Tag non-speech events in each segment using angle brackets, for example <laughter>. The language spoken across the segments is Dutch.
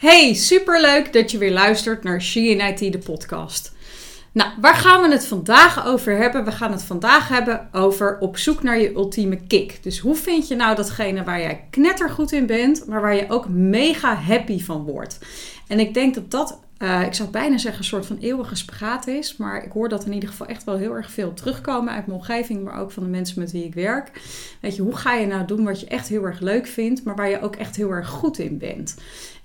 Hey, superleuk dat je weer luistert naar She in IT, de podcast. Nou, waar gaan we het vandaag over hebben? We gaan het vandaag hebben over op zoek naar je ultieme kick. Dus hoe vind je nou datgene waar jij knettergoed in bent, maar waar je ook mega happy van wordt? En ik denk dat dat, uh, ik zou bijna zeggen, een soort van eeuwige spagaat is. Maar ik hoor dat in ieder geval echt wel heel erg veel terugkomen uit mijn omgeving, maar ook van de mensen met wie ik werk. Weet je, hoe ga je nou doen wat je echt heel erg leuk vindt, maar waar je ook echt heel erg goed in bent?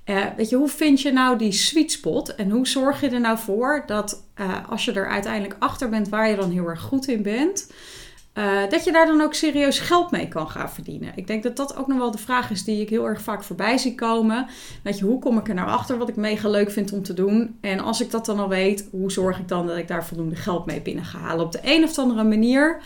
Uh, weet je, hoe vind je nou die sweet spot? En hoe zorg je er nou voor dat uh, als je er uiteindelijk achter bent waar je dan heel erg goed in bent, uh, dat je daar dan ook serieus geld mee kan gaan verdienen? Ik denk dat dat ook nog wel de vraag is die ik heel erg vaak voorbij zie komen. Weet je, hoe kom ik er nou achter wat ik mega leuk vind om te doen? En als ik dat dan al weet, hoe zorg ik dan dat ik daar voldoende geld mee binnen ga halen? Op de een of andere manier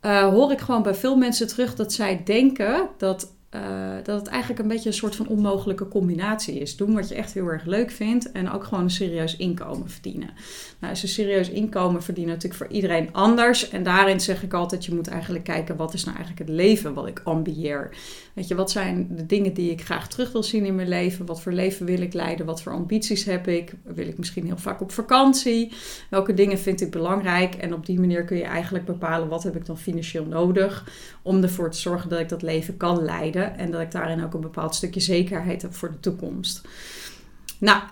hoor ik gewoon bij veel mensen terug dat zij denken dat uh, dat het eigenlijk een beetje een soort van onmogelijke combinatie is. Doen wat je echt heel erg leuk vindt en ook gewoon een serieus inkomen verdienen. Nou, is een serieus inkomen verdienen natuurlijk voor iedereen anders. En daarin zeg ik altijd, je moet eigenlijk kijken wat is nou eigenlijk het leven wat ik ambieer. Weet je, wat zijn de dingen die ik graag terug wil zien in mijn leven? Wat voor leven wil ik leiden? Wat voor ambities heb ik? Wil ik misschien heel vaak op vakantie? Welke dingen vind ik belangrijk? En op die manier kun je eigenlijk bepalen wat heb ik dan financieel nodig om ervoor te zorgen dat ik dat leven kan leiden en dat ik daarin ook een bepaald stukje zekerheid heb voor de toekomst. Nou,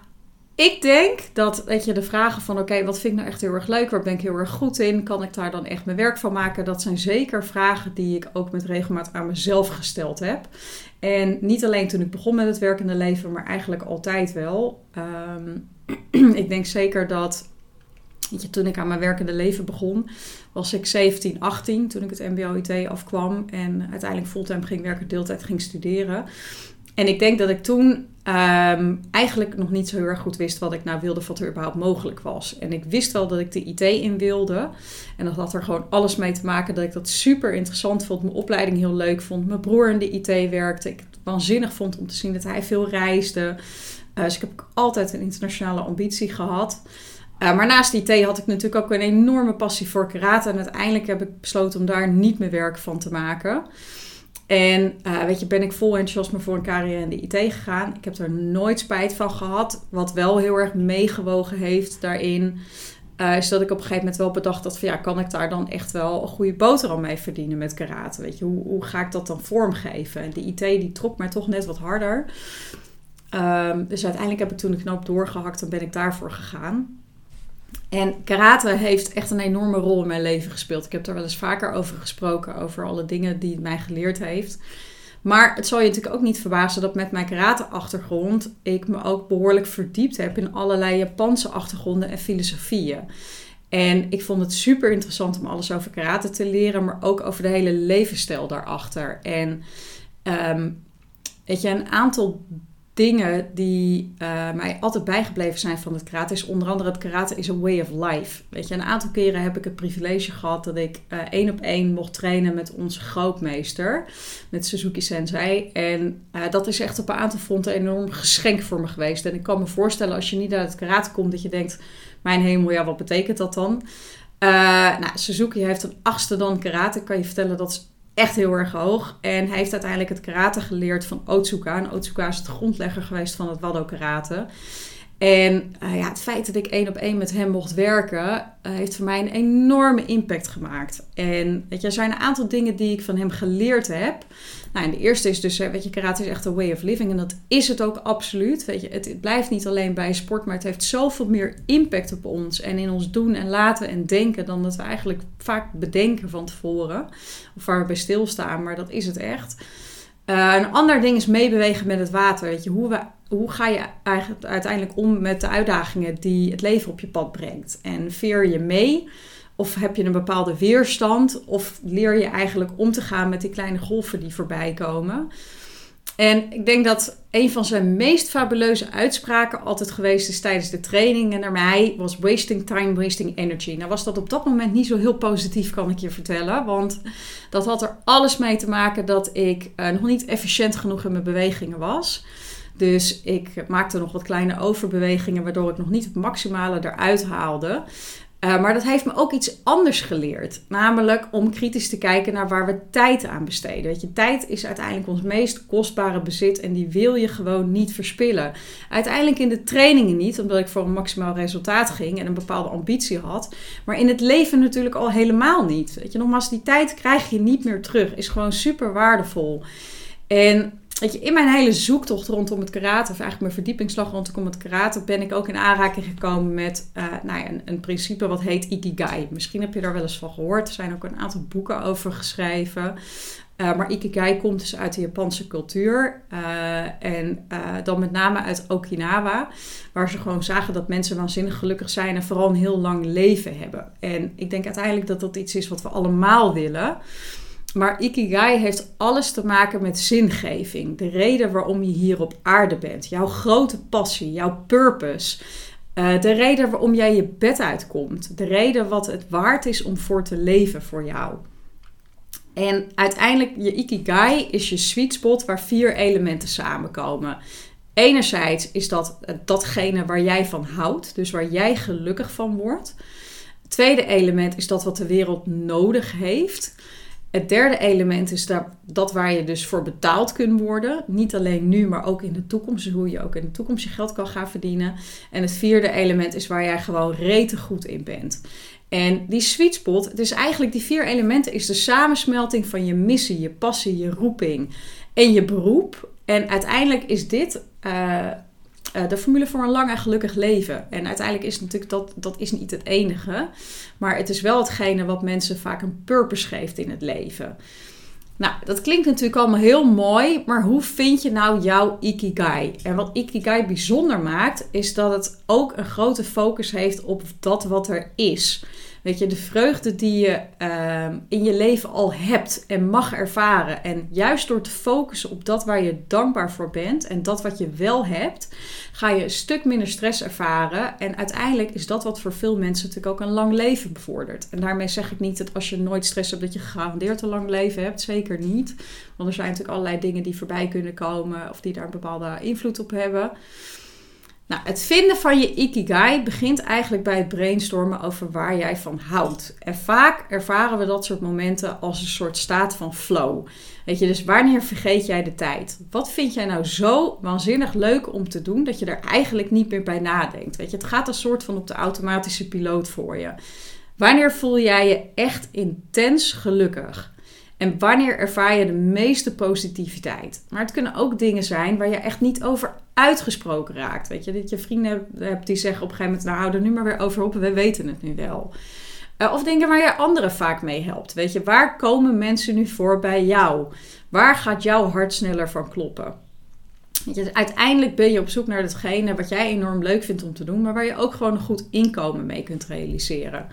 ik denk dat weet je, de vragen van oké, wat vind ik nou echt heel erg leuk? Waar ben ik heel erg goed in? Kan ik daar dan echt mijn werk van maken? Dat zijn zeker vragen die ik ook met regelmaat aan mezelf gesteld heb. En niet alleen toen ik begon met het werkende leven, maar eigenlijk altijd wel. Um, <clears throat> ik denk zeker dat toen ik aan mijn werkende leven begon, was ik 17, 18 toen ik het MBO-IT afkwam en uiteindelijk fulltime ging werken, deeltijd ging studeren. En ik denk dat ik toen um, eigenlijk nog niet zo heel erg goed wist wat ik nou wilde, wat er überhaupt mogelijk was. En ik wist wel dat ik de IT in wilde. En dat had er gewoon alles mee te maken dat ik dat super interessant vond, mijn opleiding heel leuk vond. Mijn broer in de IT werkte. Ik het waanzinnig vond om te zien dat hij veel reisde. Uh, dus ik heb altijd een internationale ambitie gehad. Uh, maar naast IT had ik natuurlijk ook een enorme passie voor karate. En uiteindelijk heb ik besloten om daar niet meer werk van te maken. En uh, weet je, ben ik vol enthousiasme voor een carrière in de IT gegaan. Ik heb er nooit spijt van gehad. Wat wel heel erg meegewogen heeft daarin. Uh, is dat ik op een gegeven moment wel bedacht dat van ja, kan ik daar dan echt wel een goede boterham mee verdienen met karate? Weet je, hoe, hoe ga ik dat dan vormgeven? En de IT die trok mij toch net wat harder. Um, dus uiteindelijk heb ik toen de knoop doorgehakt en ben ik daarvoor gegaan. En karate heeft echt een enorme rol in mijn leven gespeeld. Ik heb daar wel eens vaker over gesproken, over alle dingen die het mij geleerd heeft. Maar het zal je natuurlijk ook niet verbazen dat met mijn karate-achtergrond ik me ook behoorlijk verdiept heb in allerlei Japanse achtergronden en filosofieën. En ik vond het super interessant om alles over karate te leren, maar ook over de hele levensstijl daarachter. En um, weet je, een aantal dingen die uh, mij altijd bijgebleven zijn van het karate is onder andere het karate is a way of life. Weet je, een aantal keren heb ik het privilege gehad dat ik uh, één op één mocht trainen met onze grootmeester, met Suzuki Sensei. En uh, dat is echt op een aantal fronten een enorm geschenk voor me geweest. En ik kan me voorstellen als je niet uit het karate komt dat je denkt, mijn hemel, ja, wat betekent dat dan? nou, Suzuki heeft een achtste dan karate. Ik kan je vertellen dat is echt heel erg hoog. En hij heeft uiteindelijk het karate geleerd van Otsuka. En Otsuka is het grondlegger geweest van het Wado karate. En uh, ja, het feit dat ik één op één met hem mocht werken, uh, heeft voor mij een enorme impact gemaakt. En weet je, er zijn een aantal dingen die ik van hem geleerd heb. Nou, en de eerste is dus, weet je, karate is echt een way of living. En dat is het ook absoluut. Weet je, het, blijft niet alleen bij sport, maar het heeft zoveel meer impact op ons. En in ons doen en laten en denken dan dat we eigenlijk vaak bedenken van tevoren. Of waar we bij stilstaan, maar dat is het echt. Een ander ding is meebewegen met het water. Weet je, hoe, we, hoe ga je eigenlijk uiteindelijk om met de uitdagingen die het leven op je pad brengt? En veer je mee? Of heb je een bepaalde weerstand? Of leer je eigenlijk om te gaan met die kleine golven die voorbij komen? En ik denk dat een van zijn meest fabuleuze uitspraken altijd geweest is tijdens de training. En naar mij was wasting time, wasting energy. Nou was dat op dat moment niet zo heel positief, kan ik je vertellen. Want dat had er alles mee te maken dat ik uh, nog niet efficiënt genoeg in mijn bewegingen was. Dus ik maakte nog wat kleine overbewegingen, waardoor ik nog niet het maximale eruit haalde. Uh, maar dat heeft me ook iets anders geleerd. Namelijk om kritisch te kijken naar waar we tijd aan besteden. Weet je, tijd is uiteindelijk ons meest kostbare bezit en die wil je gewoon niet verspillen. Uiteindelijk in de trainingen niet, omdat ik voor een maximaal resultaat ging en een bepaalde ambitie had. Maar in het leven natuurlijk al helemaal niet. Weet je, nogmaals, die tijd krijg je niet meer terug. Is gewoon super waardevol. En Weet je, in mijn hele zoektocht rondom het karate, of eigenlijk mijn verdiepingsslag rondom het karate, ben ik ook in aanraking gekomen met uh, nou ja, een, een, principe wat heet Ikigai. Misschien heb je daar wel eens van gehoord. Er zijn ook een aantal boeken over geschreven. Uh, maar Ikigai komt dus uit de Japanse cultuur. Uh, en dan met name uit Okinawa. Waar ze gewoon zagen dat mensen waanzinnig gelukkig zijn en vooral een heel lang leven hebben. En ik denk uiteindelijk dat dat iets is wat we allemaal willen. Maar Ikigai heeft alles te maken met zingeving. De reden waarom je hier op aarde bent. Jouw grote passie, jouw purpose. Uh, de reden waarom jij je bed uitkomt. De reden wat het waard is om voor te leven voor jou. En uiteindelijk, je Ikigai is je sweet spot waar vier elementen samenkomen. Enerzijds is dat datgene waar jij van houdt, dus waar jij gelukkig van wordt. Het tweede element is dat wat de wereld nodig heeft. Het derde element is dat, dat waar je dus voor betaald kunt worden. Niet alleen nu, maar ook in de toekomst. Dus hoe je ook in de toekomst je geld kan gaan verdienen. En het vierde element is waar jij gewoon rete goed in bent. En die sweet spot, het is eigenlijk die vier elementen, is de samensmelting van je missie, je passie, je roeping en je beroep. En uiteindelijk is dit uh, uh, de formule voor een lang en gelukkig leven. En uiteindelijk is natuurlijk dat, dat is niet het enige. Maar het is wel hetgene wat mensen vaak een purpose geeft in het leven. Nou, dat klinkt natuurlijk allemaal heel mooi, maar hoe vind je nou jouw Ikigai? En wat Ikigai bijzonder maakt, is dat het ook een grote focus heeft op dat wat er is. Weet je, de vreugde die je ehm, in je leven al hebt en mag ervaren. En juist door te focussen op dat waar je dankbaar voor bent en dat wat je wel hebt, ga je een stuk minder stress ervaren. En uiteindelijk is dat wat voor veel mensen natuurlijk ook een lang leven bevordert. En daarmee zeg ik niet dat als je nooit stress hebt, dat je gegarandeerd een lang leven hebt. Zeker niet. Want er zijn natuurlijk allerlei dingen die voorbij kunnen komen of die daar een bepaalde invloed op hebben. Nou, het vinden van je ikigai begint eigenlijk bij het brainstormen over waar jij van houdt. En vaak ervaren we dat soort momenten als een soort staat van flow. Weet je, dus wanneer vergeet jij de tijd? Wat vind jij nou zo waanzinnig leuk om te doen dat je er eigenlijk niet meer bij nadenkt? Weet je, het gaat een soort van op de automatische piloot voor je. Wanneer voel jij je echt intens gelukkig? En wanneer ervaar je de meeste positiviteit? Maar het kunnen ook dingen zijn waar je echt niet over uitgesproken raakt. Weet je, dat je vrienden hebt die zeggen op een gegeven moment: Nou, hou er nu maar weer over op, we weten het nu wel. Uh, of dingen waar je anderen vaak mee helpt. Weet je, waar komen mensen nu voor bij jou? Waar gaat jouw hart sneller van kloppen? Uiteindelijk ben je op zoek naar datgene wat jij enorm leuk vindt om te doen, maar waar je ook gewoon een goed inkomen mee kunt realiseren.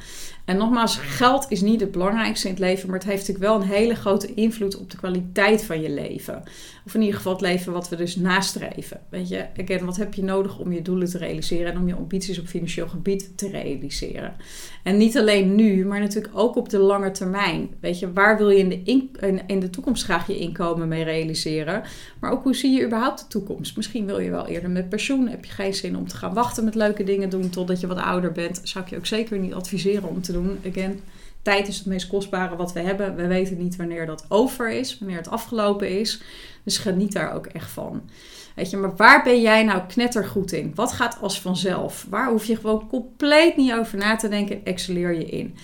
En nogmaals, geld is niet het belangrijkste in het leven, maar het heeft natuurlijk wel een hele grote invloed op de kwaliteit van je leven. Of in ieder geval het leven wat we dus nastreven. Weet je, wat heb je nodig om je doelen te realiseren en om je ambities op financieel gebied te realiseren? En niet alleen nu, maar natuurlijk ook op de lange termijn. Weet je, waar wil je in de, in, in de toekomst graag je inkomen mee realiseren? Maar ook hoe zie je überhaupt de toekomst? Misschien wil je wel eerder met pensioen. Heb je geen zin om te gaan wachten met leuke dingen doen totdat je wat ouder bent? Zou ik je ook zeker niet adviseren om te doen. Again, tijd is het meest kostbare wat we hebben. We weten niet wanneer dat over is, wanneer het afgelopen is. Dus geniet daar ook echt van. Weet je, maar waar ben jij nou knettergoed in? Wat gaat als vanzelf? Waar hoef je gewoon compleet niet over na te denken? Excelleer je in.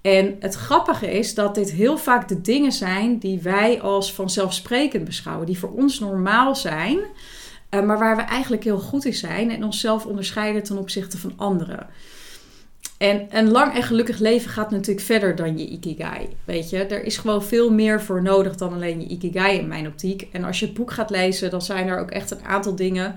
En het grappige is dat dit heel vaak de dingen zijn die wij als vanzelfsprekend beschouwen, die voor ons normaal zijn, eh, maar waar we eigenlijk heel goed in zijn en onszelf onderscheiden ten opzichte van anderen. En een lang en gelukkig leven gaat natuurlijk verder dan je ikigai. Weet je, er is gewoon veel meer voor nodig dan alleen je ikigai in mijn optiek. En als je het boek gaat lezen, dan zijn er ook echt een aantal dingen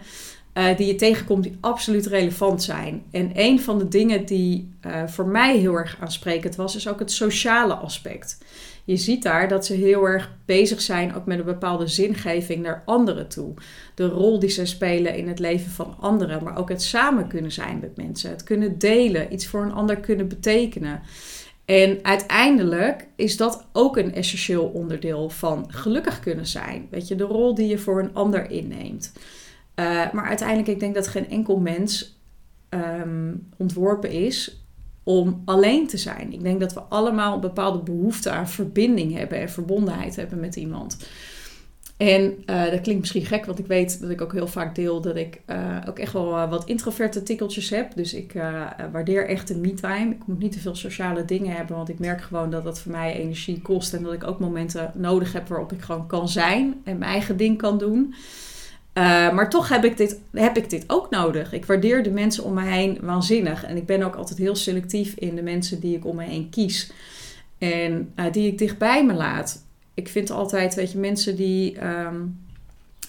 uh, die je tegenkomt die absoluut relevant zijn. En een van de dingen die uh, voor mij heel erg aansprekend was, is ook het sociale aspect je ziet daar dat ze heel erg bezig zijn ook met een bepaalde zingeving naar anderen toe. De rol die ze spelen in het leven van anderen, maar ook het samen kunnen zijn met mensen, het kunnen delen, iets voor een ander kunnen betekenen. En uiteindelijk is dat ook een essentieel onderdeel van gelukkig kunnen zijn. Weet je, de rol die je voor een ander inneemt. Uh, maar uiteindelijk, ik denk dat geen enkel mens um, ontworpen is om alleen te zijn. Ik denk dat we allemaal een bepaalde behoefte aan verbinding hebben en verbondenheid hebben met iemand. En uh, dat klinkt misschien gek, want ik weet dat ik ook heel vaak deel dat ik uh, ook echt wel wat introverte tikkeltjes heb. Dus ik waardeer echt de me-time. Ik moet niet te veel sociale dingen hebben, want ik merk gewoon dat dat voor mij energie kost. En dat ik ook momenten nodig heb waarop ik gewoon kan zijn en mijn eigen ding kan doen. Maar toch heb ik, dit, heb ik dit ook nodig. Ik waardeer de mensen om me heen waanzinnig. En ik ben ook altijd heel selectief in de mensen die ik om me heen kies. En die ik dichtbij me laat ik vind altijd, weet je, mensen die. Um,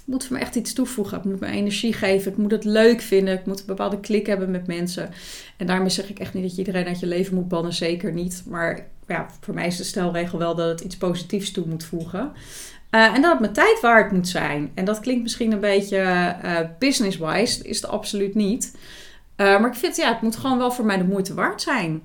moet voor me echt iets toevoegen. Ik moet me energie geven. Ik moet het leuk vinden. Ik moet een bepaalde klik hebben met mensen. En daarmee zeg ik echt niet dat je iedereen uit je leven moet bannen. Zeker niet. Maar ja, voor mij is de stelregel wel dat het iets positiefs toe moet voegen. Uh, en dat het mijn tijd waard moet zijn. En dat klinkt misschien een beetje uh, business-wise. is het absoluut niet. Uh, maar ik vind, ja, het moet gewoon wel voor mij de moeite waard zijn.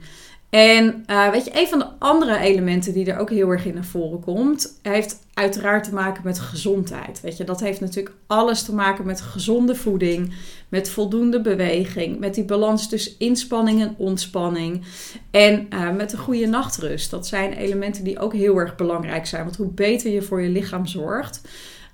En uh, weet je, een van de andere elementen die er ook heel erg in naar voren komt, heeft uiteraard te maken met gezondheid. Weet je, dat heeft natuurlijk alles te maken met gezonde voeding, met voldoende beweging, met die balans tussen inspanning en ontspanning en uh, met een goede nachtrust. Dat zijn elementen die ook heel erg belangrijk zijn, want hoe beter je voor je lichaam zorgt,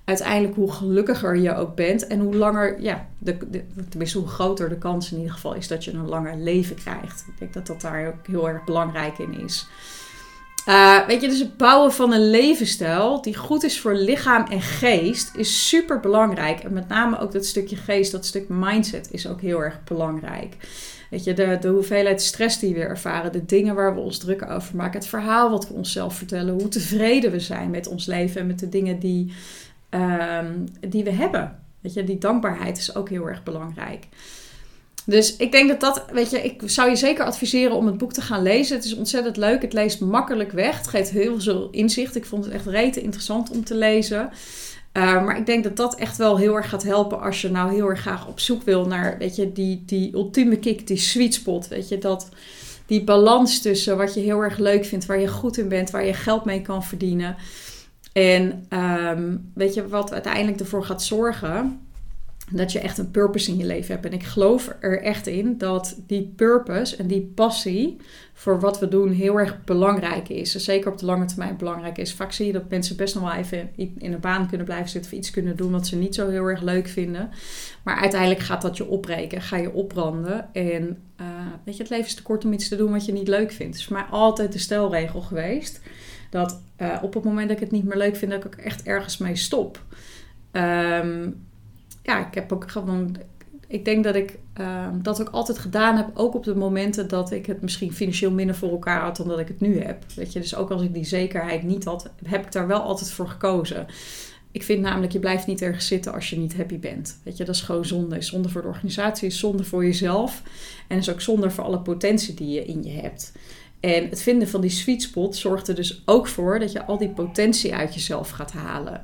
uiteindelijk hoe gelukkiger je ook bent en hoe langer, ja, de, de, tenminste hoe groter de kans in ieder geval is dat je een langer leven krijgt. Ik denk dat dat daar ook heel erg belangrijk in is. Uh, weet je, dus het bouwen van een levensstijl die goed is voor lichaam en geest is super belangrijk. En met name ook dat stukje geest, dat stuk mindset is ook heel erg belangrijk. Weet je, de, de hoeveelheid stress die we ervaren, de dingen waar we ons druk over maken, het verhaal wat we onszelf vertellen, hoe tevreden we zijn met ons leven en met de dingen die, um, die we hebben. Weet je, die dankbaarheid is ook heel erg belangrijk. Dus ik denk dat dat, weet je, ik zou je zeker adviseren om het boek te gaan lezen. Het is ontzettend leuk. Het leest makkelijk weg. Het geeft heel veel inzicht. Ik vond het echt rete interessant om te lezen. Uh, maar ik denk dat dat echt wel heel erg gaat helpen als je nou heel erg graag op zoek wil naar, weet je, die, die ultieme kick, die sweet spot. Weet je, dat, die balans tussen wat je heel erg leuk vindt, waar je goed in bent, waar je geld mee kan verdienen. En um, weet je wat uiteindelijk ervoor gaat zorgen? Dat je echt een purpose in je leven hebt. En ik geloof er echt in dat die purpose en die passie voor wat we doen heel erg belangrijk is. Zeker op de lange termijn belangrijk is. Vaak zie je dat mensen best nog wel even in een baan kunnen blijven zitten of iets kunnen doen wat ze niet zo heel erg leuk vinden. Maar uiteindelijk gaat dat je opbreken, ga je opbranden. En uh, weet je, het leven is te kort om iets te doen wat je niet leuk vindt. Het is voor mij altijd de stelregel geweest dat uh, op het moment dat ik het niet meer leuk vind, dat ik ook echt ergens mee stop. Um, ja, ik heb ook gewoon. Ik denk dat ik uh, dat ook altijd gedaan heb, ook op de momenten dat ik het misschien financieel minder voor elkaar had dan dat ik het nu heb. Weet je, dus ook als ik die zekerheid niet had, heb ik daar wel altijd voor gekozen. Ik vind namelijk, je blijft niet ergens zitten als je niet happy bent. Weet je, dat is gewoon zonde. Is zonde voor de organisatie, is zonde voor jezelf. En is ook zonde voor alle potentie die je in je hebt. En het vinden van die sweet spot zorgt er dus ook voor dat je al die potentie uit jezelf gaat halen.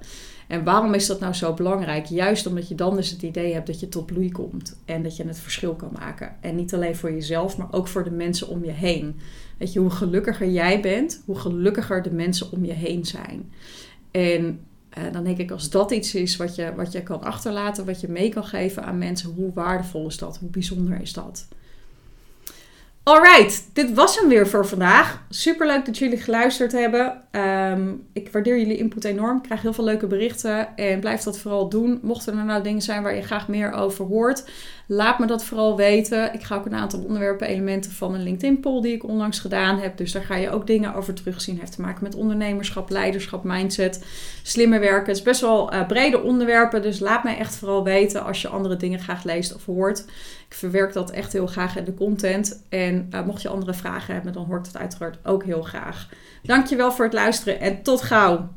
En waarom is dat nou zo belangrijk? Juist omdat je dan dus het idee hebt dat je tot bloei komt en dat je het verschil kan maken. En niet alleen voor jezelf, maar ook voor de mensen om je heen. Weet je, hoe gelukkiger jij bent, hoe gelukkiger de mensen om je heen zijn. En eh, dan denk ik, als dat iets is wat je, wat je kan achterlaten, wat je mee kan geven aan mensen, hoe waardevol is dat? Hoe bijzonder is dat? Alright, dit was hem weer voor vandaag. Super leuk dat jullie geluisterd hebben. Um, ik waardeer jullie input enorm. Ik krijg heel veel leuke berichten en blijf dat vooral doen. Mochten er nou dingen zijn waar je graag meer over hoort, laat me dat vooral weten. Ik ga ook een aantal onderwerpen, elementen van een LinkedIn-poll die ik onlangs gedaan heb. Dus daar ga je ook dingen over terugzien. Het heeft te maken met ondernemerschap, leiderschap, mindset, slimmer werken. Het is best wel uh, brede onderwerpen, dus laat mij echt vooral weten als je andere dingen graag leest of hoort. Ik verwerk dat echt heel graag in de content. En uh, mocht je andere vragen hebben, dan hoort het uiteraard ook heel graag. Dankjewel voor het luisteren en tot gauw.